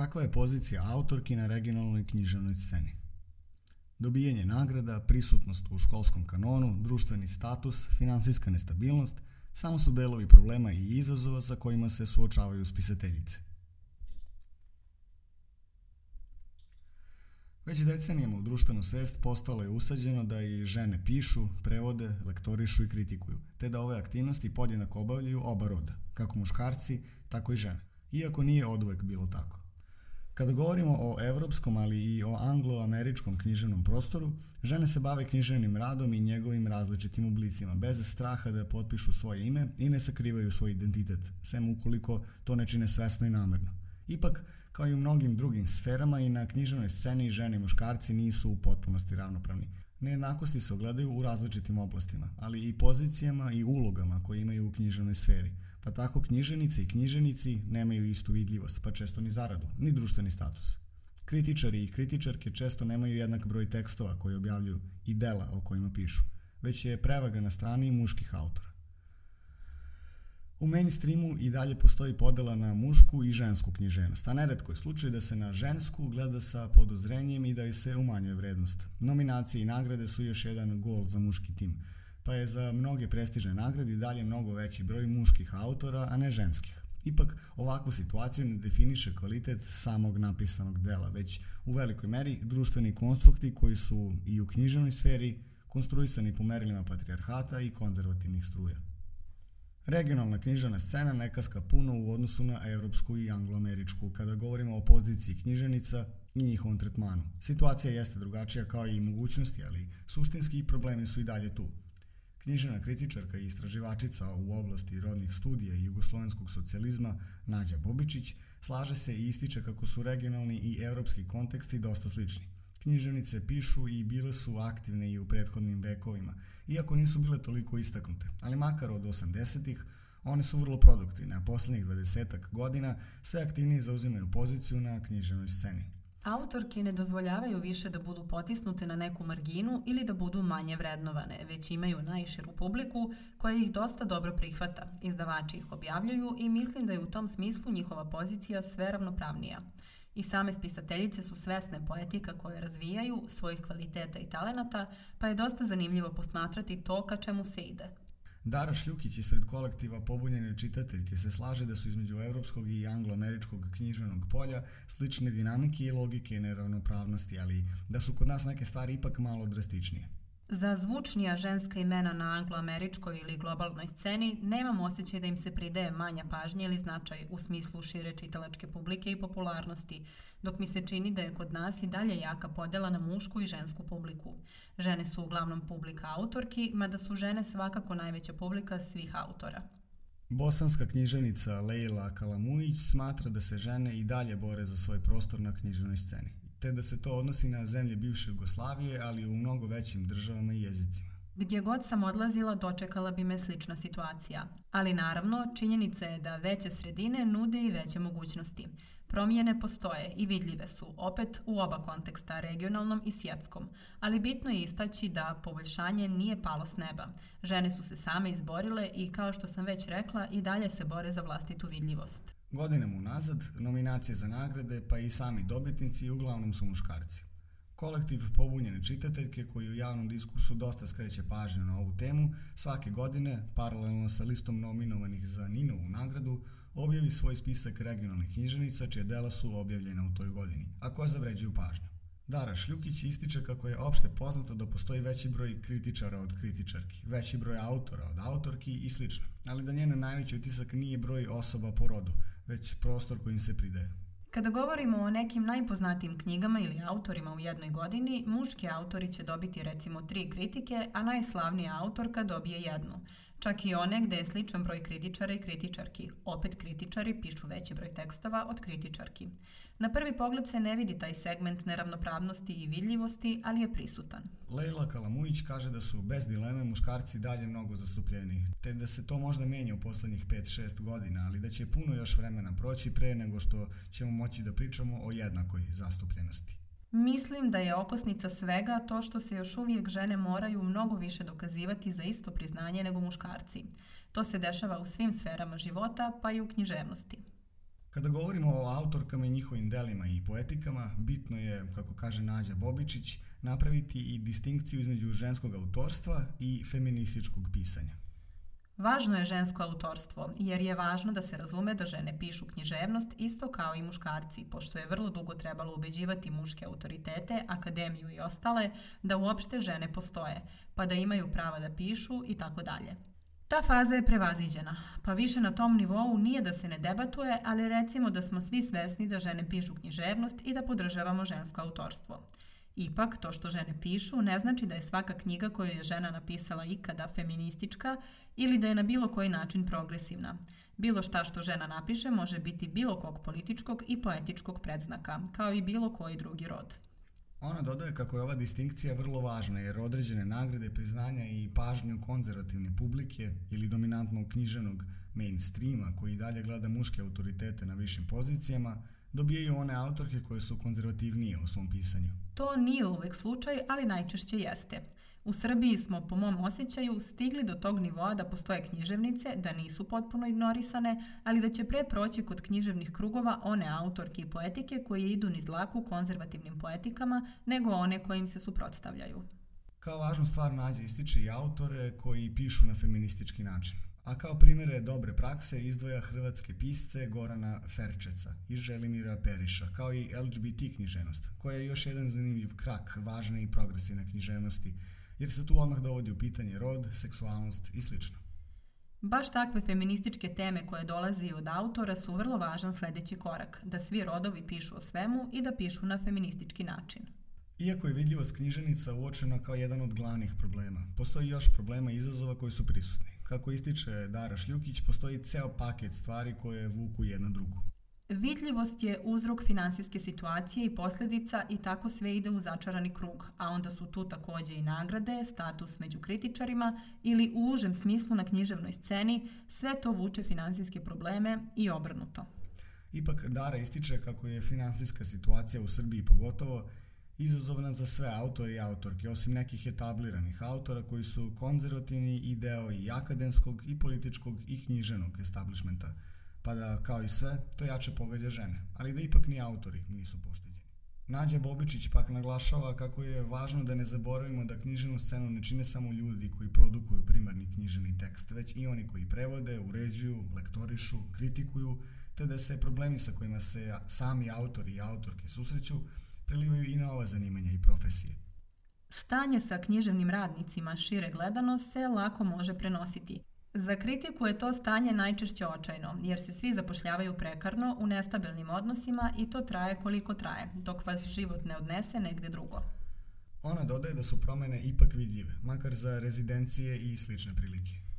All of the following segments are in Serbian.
Kakva je pozicija autorki na regionalnoj književnoj sceni? Dobijanje nagrada, prisutnost u školskom kanonu, društveni status, finansijska nestabilnost samo su delovi problema i izazova sa kojima se suočavaju spisateljice. Već decenijama u društvenu svest postalo je usađeno da i žene pišu, prevode, lektorišu i kritikuju, te da ove aktivnosti podjednako obavljaju oba roda, kako muškarci, tako i žene. Iako nije oduvek bilo tako. Kada govorimo o evropskom, ali i o anglo-američkom književnom prostoru, žene se bave književnim radom i njegovim različitim oblicima, bez straha da potpišu svoje ime i ne sakrivaju svoj identitet, sem ukoliko to ne čine svesno i namerno. Ipak, kao i u mnogim drugim sferama i na književnoj sceni žene i muškarci nisu u potpunosti ravnopravni. Nejednakosti se ogledaju u različitim oblastima, ali i pozicijama i ulogama koje imaju u književnoj sferi. Pa tako knjiženice i knjiženici nemaju istu vidljivost, pa često ni zaradu, ni društveni status. Kritičari i kritičarke često nemaju jednak broj tekstova koji objavljuju i dela o kojima pišu, već je prevaga na strani muških autora. U mainstreamu i dalje postoji podela na mušku i žensku književnost, a neretko je slučaj da se na žensku gleda sa podozrenjem i da joj se umanjuje vrednost. Nominacije i nagrade su još jedan gol za muški tim, pa je za mnoge prestižne nagrade i dalje mnogo veći broj muških autora, a ne ženskih. Ipak, ovakvu situaciju ne definiše kvalitet samog napisanog dela, već u velikoj meri društveni konstrukti koji su i u književnoj sferi konstruisani po merilima patrijarhata i konzervativnih struja. Regionalna književna scena ne kaska puno u odnosu na evropsku i angloameričku kada govorimo o poziciji književnica i njihovom tretmanu. Situacija jeste drugačija kao i mogućnosti, ali suštinski problemi su i dalje tu. Književna kritičarka i istraživačica u oblasti rodnih studija i jugoslovenskog socijalizma Nađa Bobičić slaže se i ističe kako su regionalni i evropski konteksti dosta slični – Književnice pišu i bile su aktivne i u prethodnim vekovima, iako nisu bile toliko istaknute, ali makar od 80-ih one su vrlo produktivne, a poslednjih 20 godina sve aktivnije zauzimaju poziciju na književnoj sceni. Autorke ne dozvoljavaju više da budu potisnute na neku marginu ili da budu manje vrednovane, već imaju najširu publiku koja ih dosta dobro prihvata. Izdavači ih objavljuju i mislim da je u tom smislu njihova pozicija sve ravnopravnija. I same spisateljice su svesne poetika koje razvijaju, svojih kvaliteta i talenata, pa je dosta zanimljivo posmatrati to ka čemu se ide. Dara Šljukić ispred kolektiva Pobunjene čitateljke se slaže da su između evropskog i angloameričkog književnog polja slične dinamike i logike neravnopravnosti, ali da su kod nas neke stvari ipak malo drastičnije. Za zvučnija ženska imena na angloameričkoj ili globalnoj sceni nemam osjećaj da im se pridaje manja pažnja ili značaj u smislu šire čitalačke publike i popularnosti, dok mi se čini da je kod nas i dalje jaka podela na mušku i žensku publiku. Žene su uglavnom publika autorki, mada su žene svakako najveća publika svih autora. Bosanska književnica Leila Kalamujić smatra da se žene i dalje bore za svoj prostor na književnoj sceni te da se to odnosi na zemlje bivše Jugoslavije, ali u mnogo većim državama i jezicima. Gdje god sam odlazila, dočekala bi me slična situacija. Ali naravno, činjenica je da veće sredine nude i veće mogućnosti. Promjene postoje i vidljive su, opet u oba konteksta, regionalnom i svjetskom, ali bitno je istaći da poboljšanje nije palo s neba. Žene su se same izborile i, kao što sam već rekla, i dalje se bore za vlastitu vidljivost. Godinama unazad, nominacije za nagrade pa i sami dobitnici uglavnom su muškarci. Kolektiv pobunjene čitateljke koji u javnom diskursu dosta skreće pažnju na ovu temu, svake godine, paralelno sa listom nominovanih za Ninovu nagradu, objavi svoj spisak regionalnih književnica čije dela su objavljena u toj godini, a koje zavređuju pažnju. Dara Šljukić ističe kako je opšte poznato da postoji veći broj kritičara od kritičarki, veći broj autora od autorki i sl. Ali da njena najveći utisak nije broj osoba po rodu, već prostor kojim se pridaje. Kada govorimo o nekim najpoznatijim knjigama ili autorima u jednoj godini, muški autori će dobiti recimo tri kritike, a najslavnija autorka dobije jednu. Čak i one gde je sličan broj kritičara i kritičarki. Opet kritičari pišu veći broj tekstova od kritičarki. Na prvi pogled se ne vidi taj segment neravnopravnosti i vidljivosti, ali je prisutan. Leila Kalamujić kaže da su bez dileme muškarci dalje mnogo zastupljeni, te da se to možda menja u poslednjih 5-6 godina, ali da će puno još vremena proći pre nego što ćemo moći da pričamo o jednakoj zastupljenosti. Mislim da je okosnica svega to što se još uvijek žene moraju mnogo više dokazivati za isto priznanje nego muškarci. To se dešava u svim sferama života, pa i u književnosti. Kada govorimo o autorkama i njihovim delima i poetikama, bitno je, kako kaže Nađa Bobičić, napraviti i distinkciju između ženskog autorstva i feminističkog pisanja. Važno je žensko autorstvo, jer je važno da se razume da žene pišu književnost isto kao i muškarci, pošto je vrlo dugo trebalo ubeđivati muške autoritete, akademiju i ostale da uopšte žene postoje, pa da imaju prava da pišu i tako dalje. Ta faza je prevaziđena, pa više na tom nivou nije da se ne debatuje, ali recimo da smo svi svesni da žene pišu književnost i da podržavamo žensko autorstvo. Ipak, to što žene pišu ne znači da je svaka knjiga koju je žena napisala ikada feministička ili da je na bilo koji način progresivna. Bilo šta što žena napiše može biti bilo kog političkog i poetičkog predznaka, kao i bilo koji drugi rod. Ona dodaje kako je ova distinkcija vrlo važna jer određene nagrade, priznanja i pažnju konzervativne publike ili dominantnog književnog mainstreama koji dalje gleda muške autoritete na višim pozicijama, dobijaju one autorke koje su konzervativnije u svom pisanju. To nije uvek slučaj, ali najčešće jeste. U Srbiji smo, po mom osjećaju, stigli do tog nivoa da postoje književnice, da nisu potpuno ignorisane, ali da će pre proći kod književnih krugova one autorke i poetike koje idu niz laku konzervativnim poetikama, nego one kojim se suprotstavljaju. Kao važnu stvar nađe ističe i autore koji pišu na feministički način. A kao primere dobre prakse izdvoja hrvatske pisce Gorana Ferčeca i Želimira Periša, kao i LGBT književnost, koja je još jedan zanimljiv krak važne i progresivne književnosti, jer se tu odmah dovodi u pitanje rod, seksualnost i sl. Baš takve feminističke teme koje dolaze od autora su vrlo važan sledeći korak, da svi rodovi pišu o svemu i da pišu na feministički način. Iako je vidljivost književnica uočena kao jedan od glavnih problema, postoji još problema i izazova koji su prisutni. Kako ističe Dara Šljukić, postoji ceo paket stvari koje vuku jedna drugu. Vidljivost je uzrok finansijske situacije i posledica i tako sve ide u začarani krug, a onda su tu takođe i nagrade, status među kritičarima ili u užem smislu na književnoj sceni, sve to vuče finansijske probleme i obrnuto. Ipak Dara ističe kako je finansijska situacija u Srbiji pogotovo izazovna za sve autori i autorke, osim nekih etabliranih autora koji su konzervativni i deo i akademskog i političkog i književnog establishmenta – pa da, kao i sve, to jače pogađa žene, ali da ipak ni autori nisu pošteđeni. Nađa Bobičić pak naglašava kako je važno da ne zaboravimo da književnu scenu ne čine samo ljudi koji produkuju primarni književni tekst, već i oni koji prevode, uređuju, lektorišu, kritikuju, te da se problemi sa kojima se sami autori i autorke susreću prelivaju i na ova zanimanja i profesije. Stanje sa književnim radnicima šire gledano se lako može prenositi. Za kritiku je to stanje najčešće očajno, jer se svi zapošljavaju prekarno u nestabilnim odnosima i to traje koliko traje, dok vas život ne odnese negde drugo. Ona dodaje da su promene ipak vidljive, makar za rezidencije i slične prilike.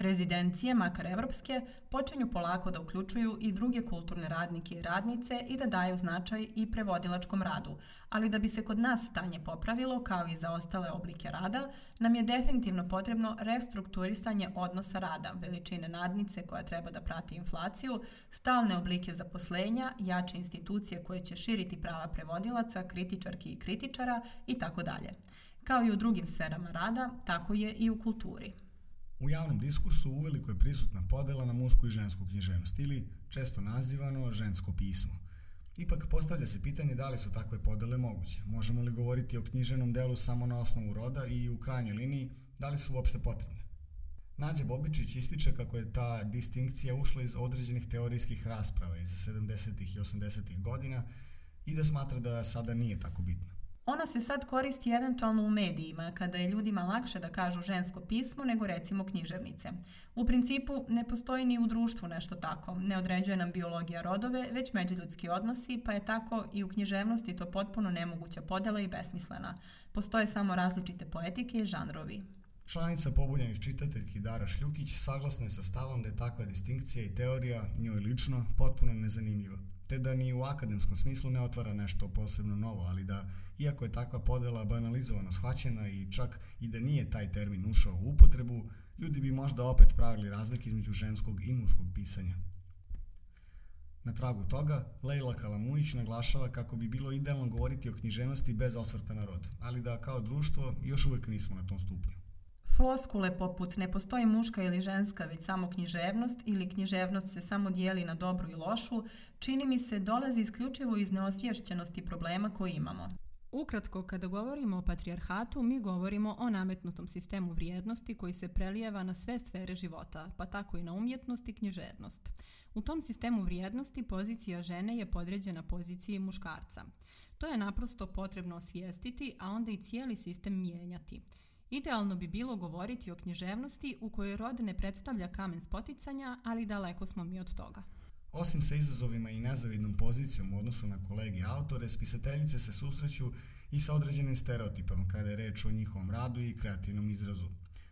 Rezidencije, makar evropske, počinju polako da uključuju i druge kulturne radnike i radnice i da daju značaj i prevodilačkom radu, ali da bi se kod nas stanje popravilo, kao i za ostale oblike rada, nam je definitivno potrebno restrukturisanje odnosa rada, veličine nadnice koja treba da prati inflaciju, stalne oblike zaposlenja, jače institucije koje će širiti prava prevodilaca, kritičarki i kritičara i tako dalje. Kao i u drugim sferama rada, tako je i u kulturi. U javnom diskursu uveliko je prisutna podela na mušku i žensku književnost ili često nazivano žensko pismo. Ipak postavlja se pitanje da li su takve podele moguće. Možemo li govoriti o književnom delu samo na osnovu roda i u krajnjoj liniji da li su uopšte potrebne? Nađe Bobičić ističe kako je ta distinkcija ušla iz određenih teorijskih rasprava iz 70. i 80. godina i da smatra da sada nije tako bitna. Ona se sad koristi eventualno u medijima, kada je ljudima lakše da kažu žensko pismo nego recimo književnice. U principu ne postoji ni u društvu nešto tako. Ne određuje nam biologija rodove, već međuljudski odnosi, pa je tako i u književnosti to potpuno nemoguća podela i besmislena. Postoje samo različite poetike i žanrovi. Članica pobunjenih čitateljki Dara Šljukić saglasna je sa stavom da je takva distinkcija i teorija, njoj lično, potpuno nezanimljiva te da ni u akademskom smislu ne otvara nešto posebno novo, ali da, iako je takva podela banalizovano shvaćena i čak i da nije taj termin ušao u upotrebu, ljudi bi možda opet pravili razlike između ženskog i muškog pisanja. Na tragu toga, Leila Kalamujić naglašava kako bi bilo idealno govoriti o književnosti bez osvrta na rod, ali da kao društvo još uvek nismo na tom stupnju. Floskule poput ne postoji muška ili ženska, već samo književnost ili književnost se samo dijeli na dobru i lošu, čini mi se dolazi isključivo iz neosvješćenosti problema koji imamo. Ukratko, kada govorimo o patrijarhatu, mi govorimo o nametnutom sistemu vrijednosti koji se prelijeva na sve sfere života, pa tako i na umjetnost i književnost. U tom sistemu vrijednosti pozicija žene je podređena poziciji muškarca. To je naprosto potrebno osvijestiti, a onda i cijeli sistem mijenjati. Idealno bi bilo govoriti o književnosti u kojoj rod ne predstavlja kamen spoticanja, ali daleko smo mi od toga. Osim sa izazovima i nezavidnom pozicijom u odnosu na kolege autore, spisateljice se susreću i sa određenim stereotipama kada je reč o njihovom radu i kreativnom izrazu.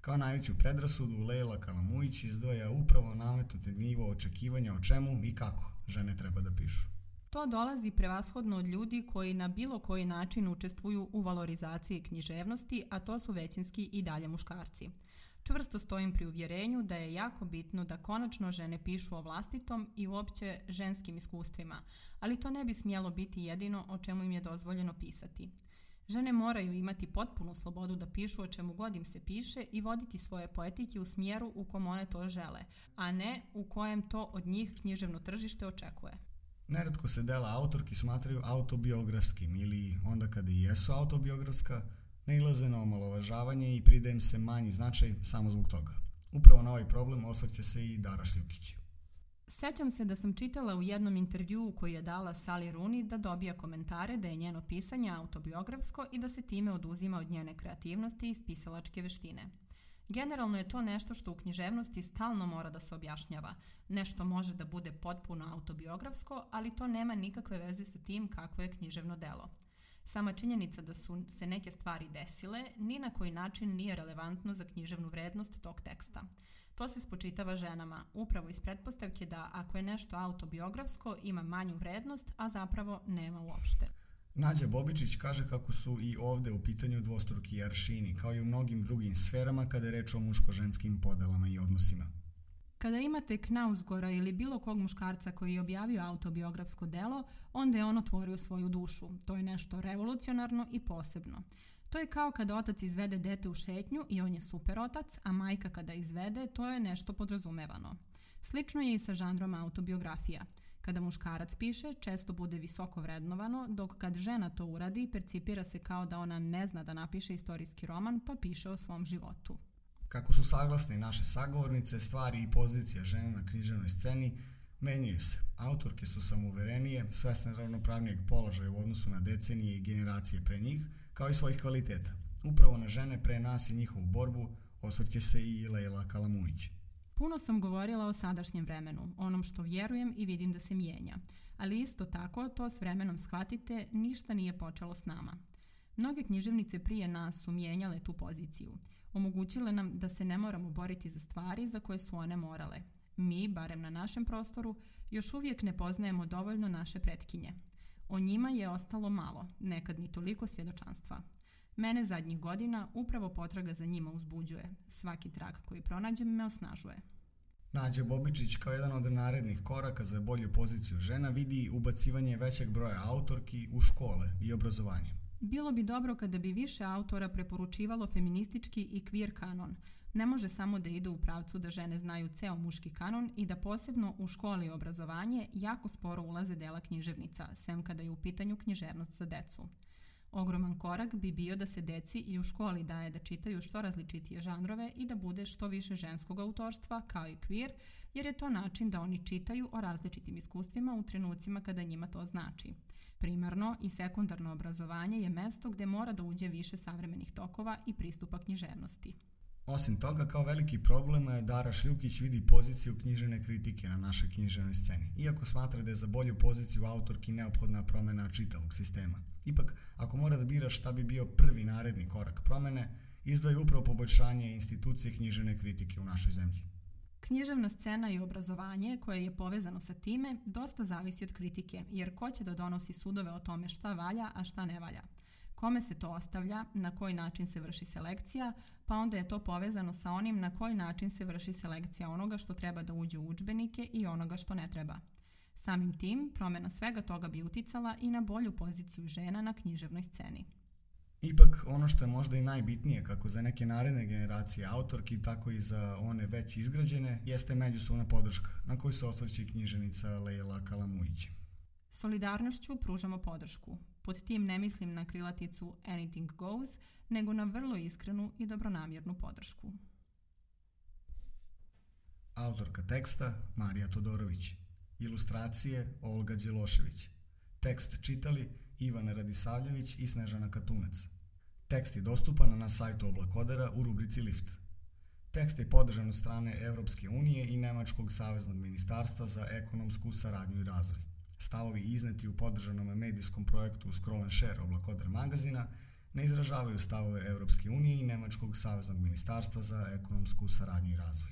Kao najveću predrasudu, Leila Kalamujić izdvaja upravo nametnuti nivo očekivanja o čemu i kako žene treba da pišu. To dolazi prevashodno od ljudi koji na bilo koji način učestvuju u valorizaciji književnosti, a to su većinski i dalje muškarci. Čvrsto stojim pri uvjerenju da je jako bitno da konačno žene pišu o vlastitom i uopće ženskim iskustvima, ali to ne bi smjelo biti jedino o čemu im je dozvoljeno pisati. Žene moraju imati potpunu slobodu da pišu o čemu god im se piše i voditi svoje poetike u smjeru u kom one to žele, a ne u kojem to od njih književno tržište očekuje. Neretko se dela autorki smatraju autobiografskim ili onda kada i jesu autobiografska, ne ilaze na omalovažavanje i pridajem se manji značaj samo zbog toga. Upravo na ovaj problem osvrće se i Dara Šljukić. Sećam se da sam čitala u jednom intervjuu koji je dala Sally Rooney da dobija komentare da je njeno pisanje autobiografsko i da se time oduzima od njene kreativnosti i spisalačke veštine. Generalno je to nešto što u književnosti stalno mora da se objašnjava. Nešto može da bude potpuno autobiografsko, ali to nema nikakve veze sa tim kakvo je književno delo. Sama činjenica da su se neke stvari desile ni na koji način nije relevantno za književnu vrednost tog teksta. To se spočitava ženama, upravo iz pretpostavke da ako je nešto autobiografsko ima manju vrednost, a zapravo nema uopšte. Nađa Bobičić kaže kako su i ovde u pitanju dvostruki aršini, kao i u mnogim drugim sferama kada je reč o muško-ženskim podelama i odnosima. Kada imate Knausgora ili bilo kog muškarca koji je objavio autobiografsko delo, onda je on otvorio svoju dušu. To je nešto revolucionarno i posebno. To je kao kada otac izvede dete u šetnju i on je super otac, a majka kada izvede, to je nešto podrazumevano. Slično je i sa žanrom autobiografija. Kada muškarac piše, često bude visoko vrednovano, dok kad žena to uradi, percipira se kao da ona ne zna da napiše istorijski roman, pa piše o svom životu. Kako su saglasne naše sagovornice, stvari i pozicija žene na književnoj sceni menjaju se. Autorke su samouverenije, svesne ravnopravnijeg položaja u odnosu na decenije i generacije pre njih, kao i svojih kvaliteta. Upravo na žene pre nas i njihovu borbu osvrće se i Leila Kalamujić. Puno sam govorila o sadašnjem vremenu, onom što vjerujem i vidim da se mijenja. Ali isto tako, to s vremenom shvatite, ništa nije počelo s nama. Mnoge književnice prije nas su mijenjale tu poziciju. Omogućile nam da se ne moramo boriti za stvari za koje su one morale. Mi, barem na našem prostoru, još uvijek ne poznajemo dovoljno naše pretkinje. O njima je ostalo malo, nekad ni toliko svjedočanstva. Mene zadnjih godina upravo potraga za njima uzbuđuje. Svaki trag koji pronađem me osnažuje. Nađa Bobičić kao jedan od narednih koraka za bolju poziciju žena vidi ubacivanje većeg broja autorki u škole i obrazovanje. Bilo bi dobro kada bi više autora preporučivalo feministički i queer kanon. Ne može samo da ide u pravcu da žene znaju ceo muški kanon i da posebno u školi i obrazovanje jako sporo ulaze dela književnica, sem kada je u pitanju književnost za decu. Ogroman korak bi bio da se deci i u školi daje da čitaju što različitije žanrove i da bude što više ženskog autorstva, kao i queer, jer je to način da oni čitaju o različitim iskustvima u trenucima kada njima to znači. Primarno i sekundarno obrazovanje je mesto gde mora da uđe više savremenih tokova i pristupa književnosti. Osim toga, kao veliki problem, Dara Šljukić vidi poziciju književne kritike na našoj književnoj sceni, iako smatra da je za bolju poziciju autorki neophodna promena čitavog sistema. Ipak, ako mora da bira šta bi bio prvi naredni korak promene, izdvaja upravo poboljšanje institucije književne kritike u našoj zemlji. Književna scena i obrazovanje koje je povezano sa time dosta zavisi od kritike, jer ko će da donosi sudove o tome šta valja, a šta ne valja. Kome se to ostavlja, na koji način se vrši selekcija, pa onda je to povezano sa onim na koji način se vrši selekcija onoga što treba da uđe u učbenike i onoga što ne treba. Samim tim, promjena svega toga bi uticala i na bolju poziciju žena na književnoj sceni. Ipak, ono što je možda i najbitnije, kako za neke naredne generacije autorki, tako i za one već izgrađene, jeste međusobna podrška, na koju se osvrće knjiženica Leila Kalamujić. Solidarnošću pružamo podršku. Pod tim ne mislim na krilaticu Anything Goes, nego na vrlo iskrenu i dobronamjernu podršku. Autorka teksta Marija Todorović. Ilustracije Olga Đelošević. Tekst čitali Ivana Radisavljević i Snežana Katunac. Tekst je dostupan na sajtu Oblakodera u rubrici Lift. Tekst je podržan od strane Evropske unije i Nemačkog saveznog ministarstva za ekonomsku saradnju i razvoj. Stavovi izneti u podržanom medijskom projektu Scroll and Share Oblakoder magazina ne izražavaju stavove Evropske unije i Nemačkog saveznog ministarstva za ekonomsku saradnju i razvoj.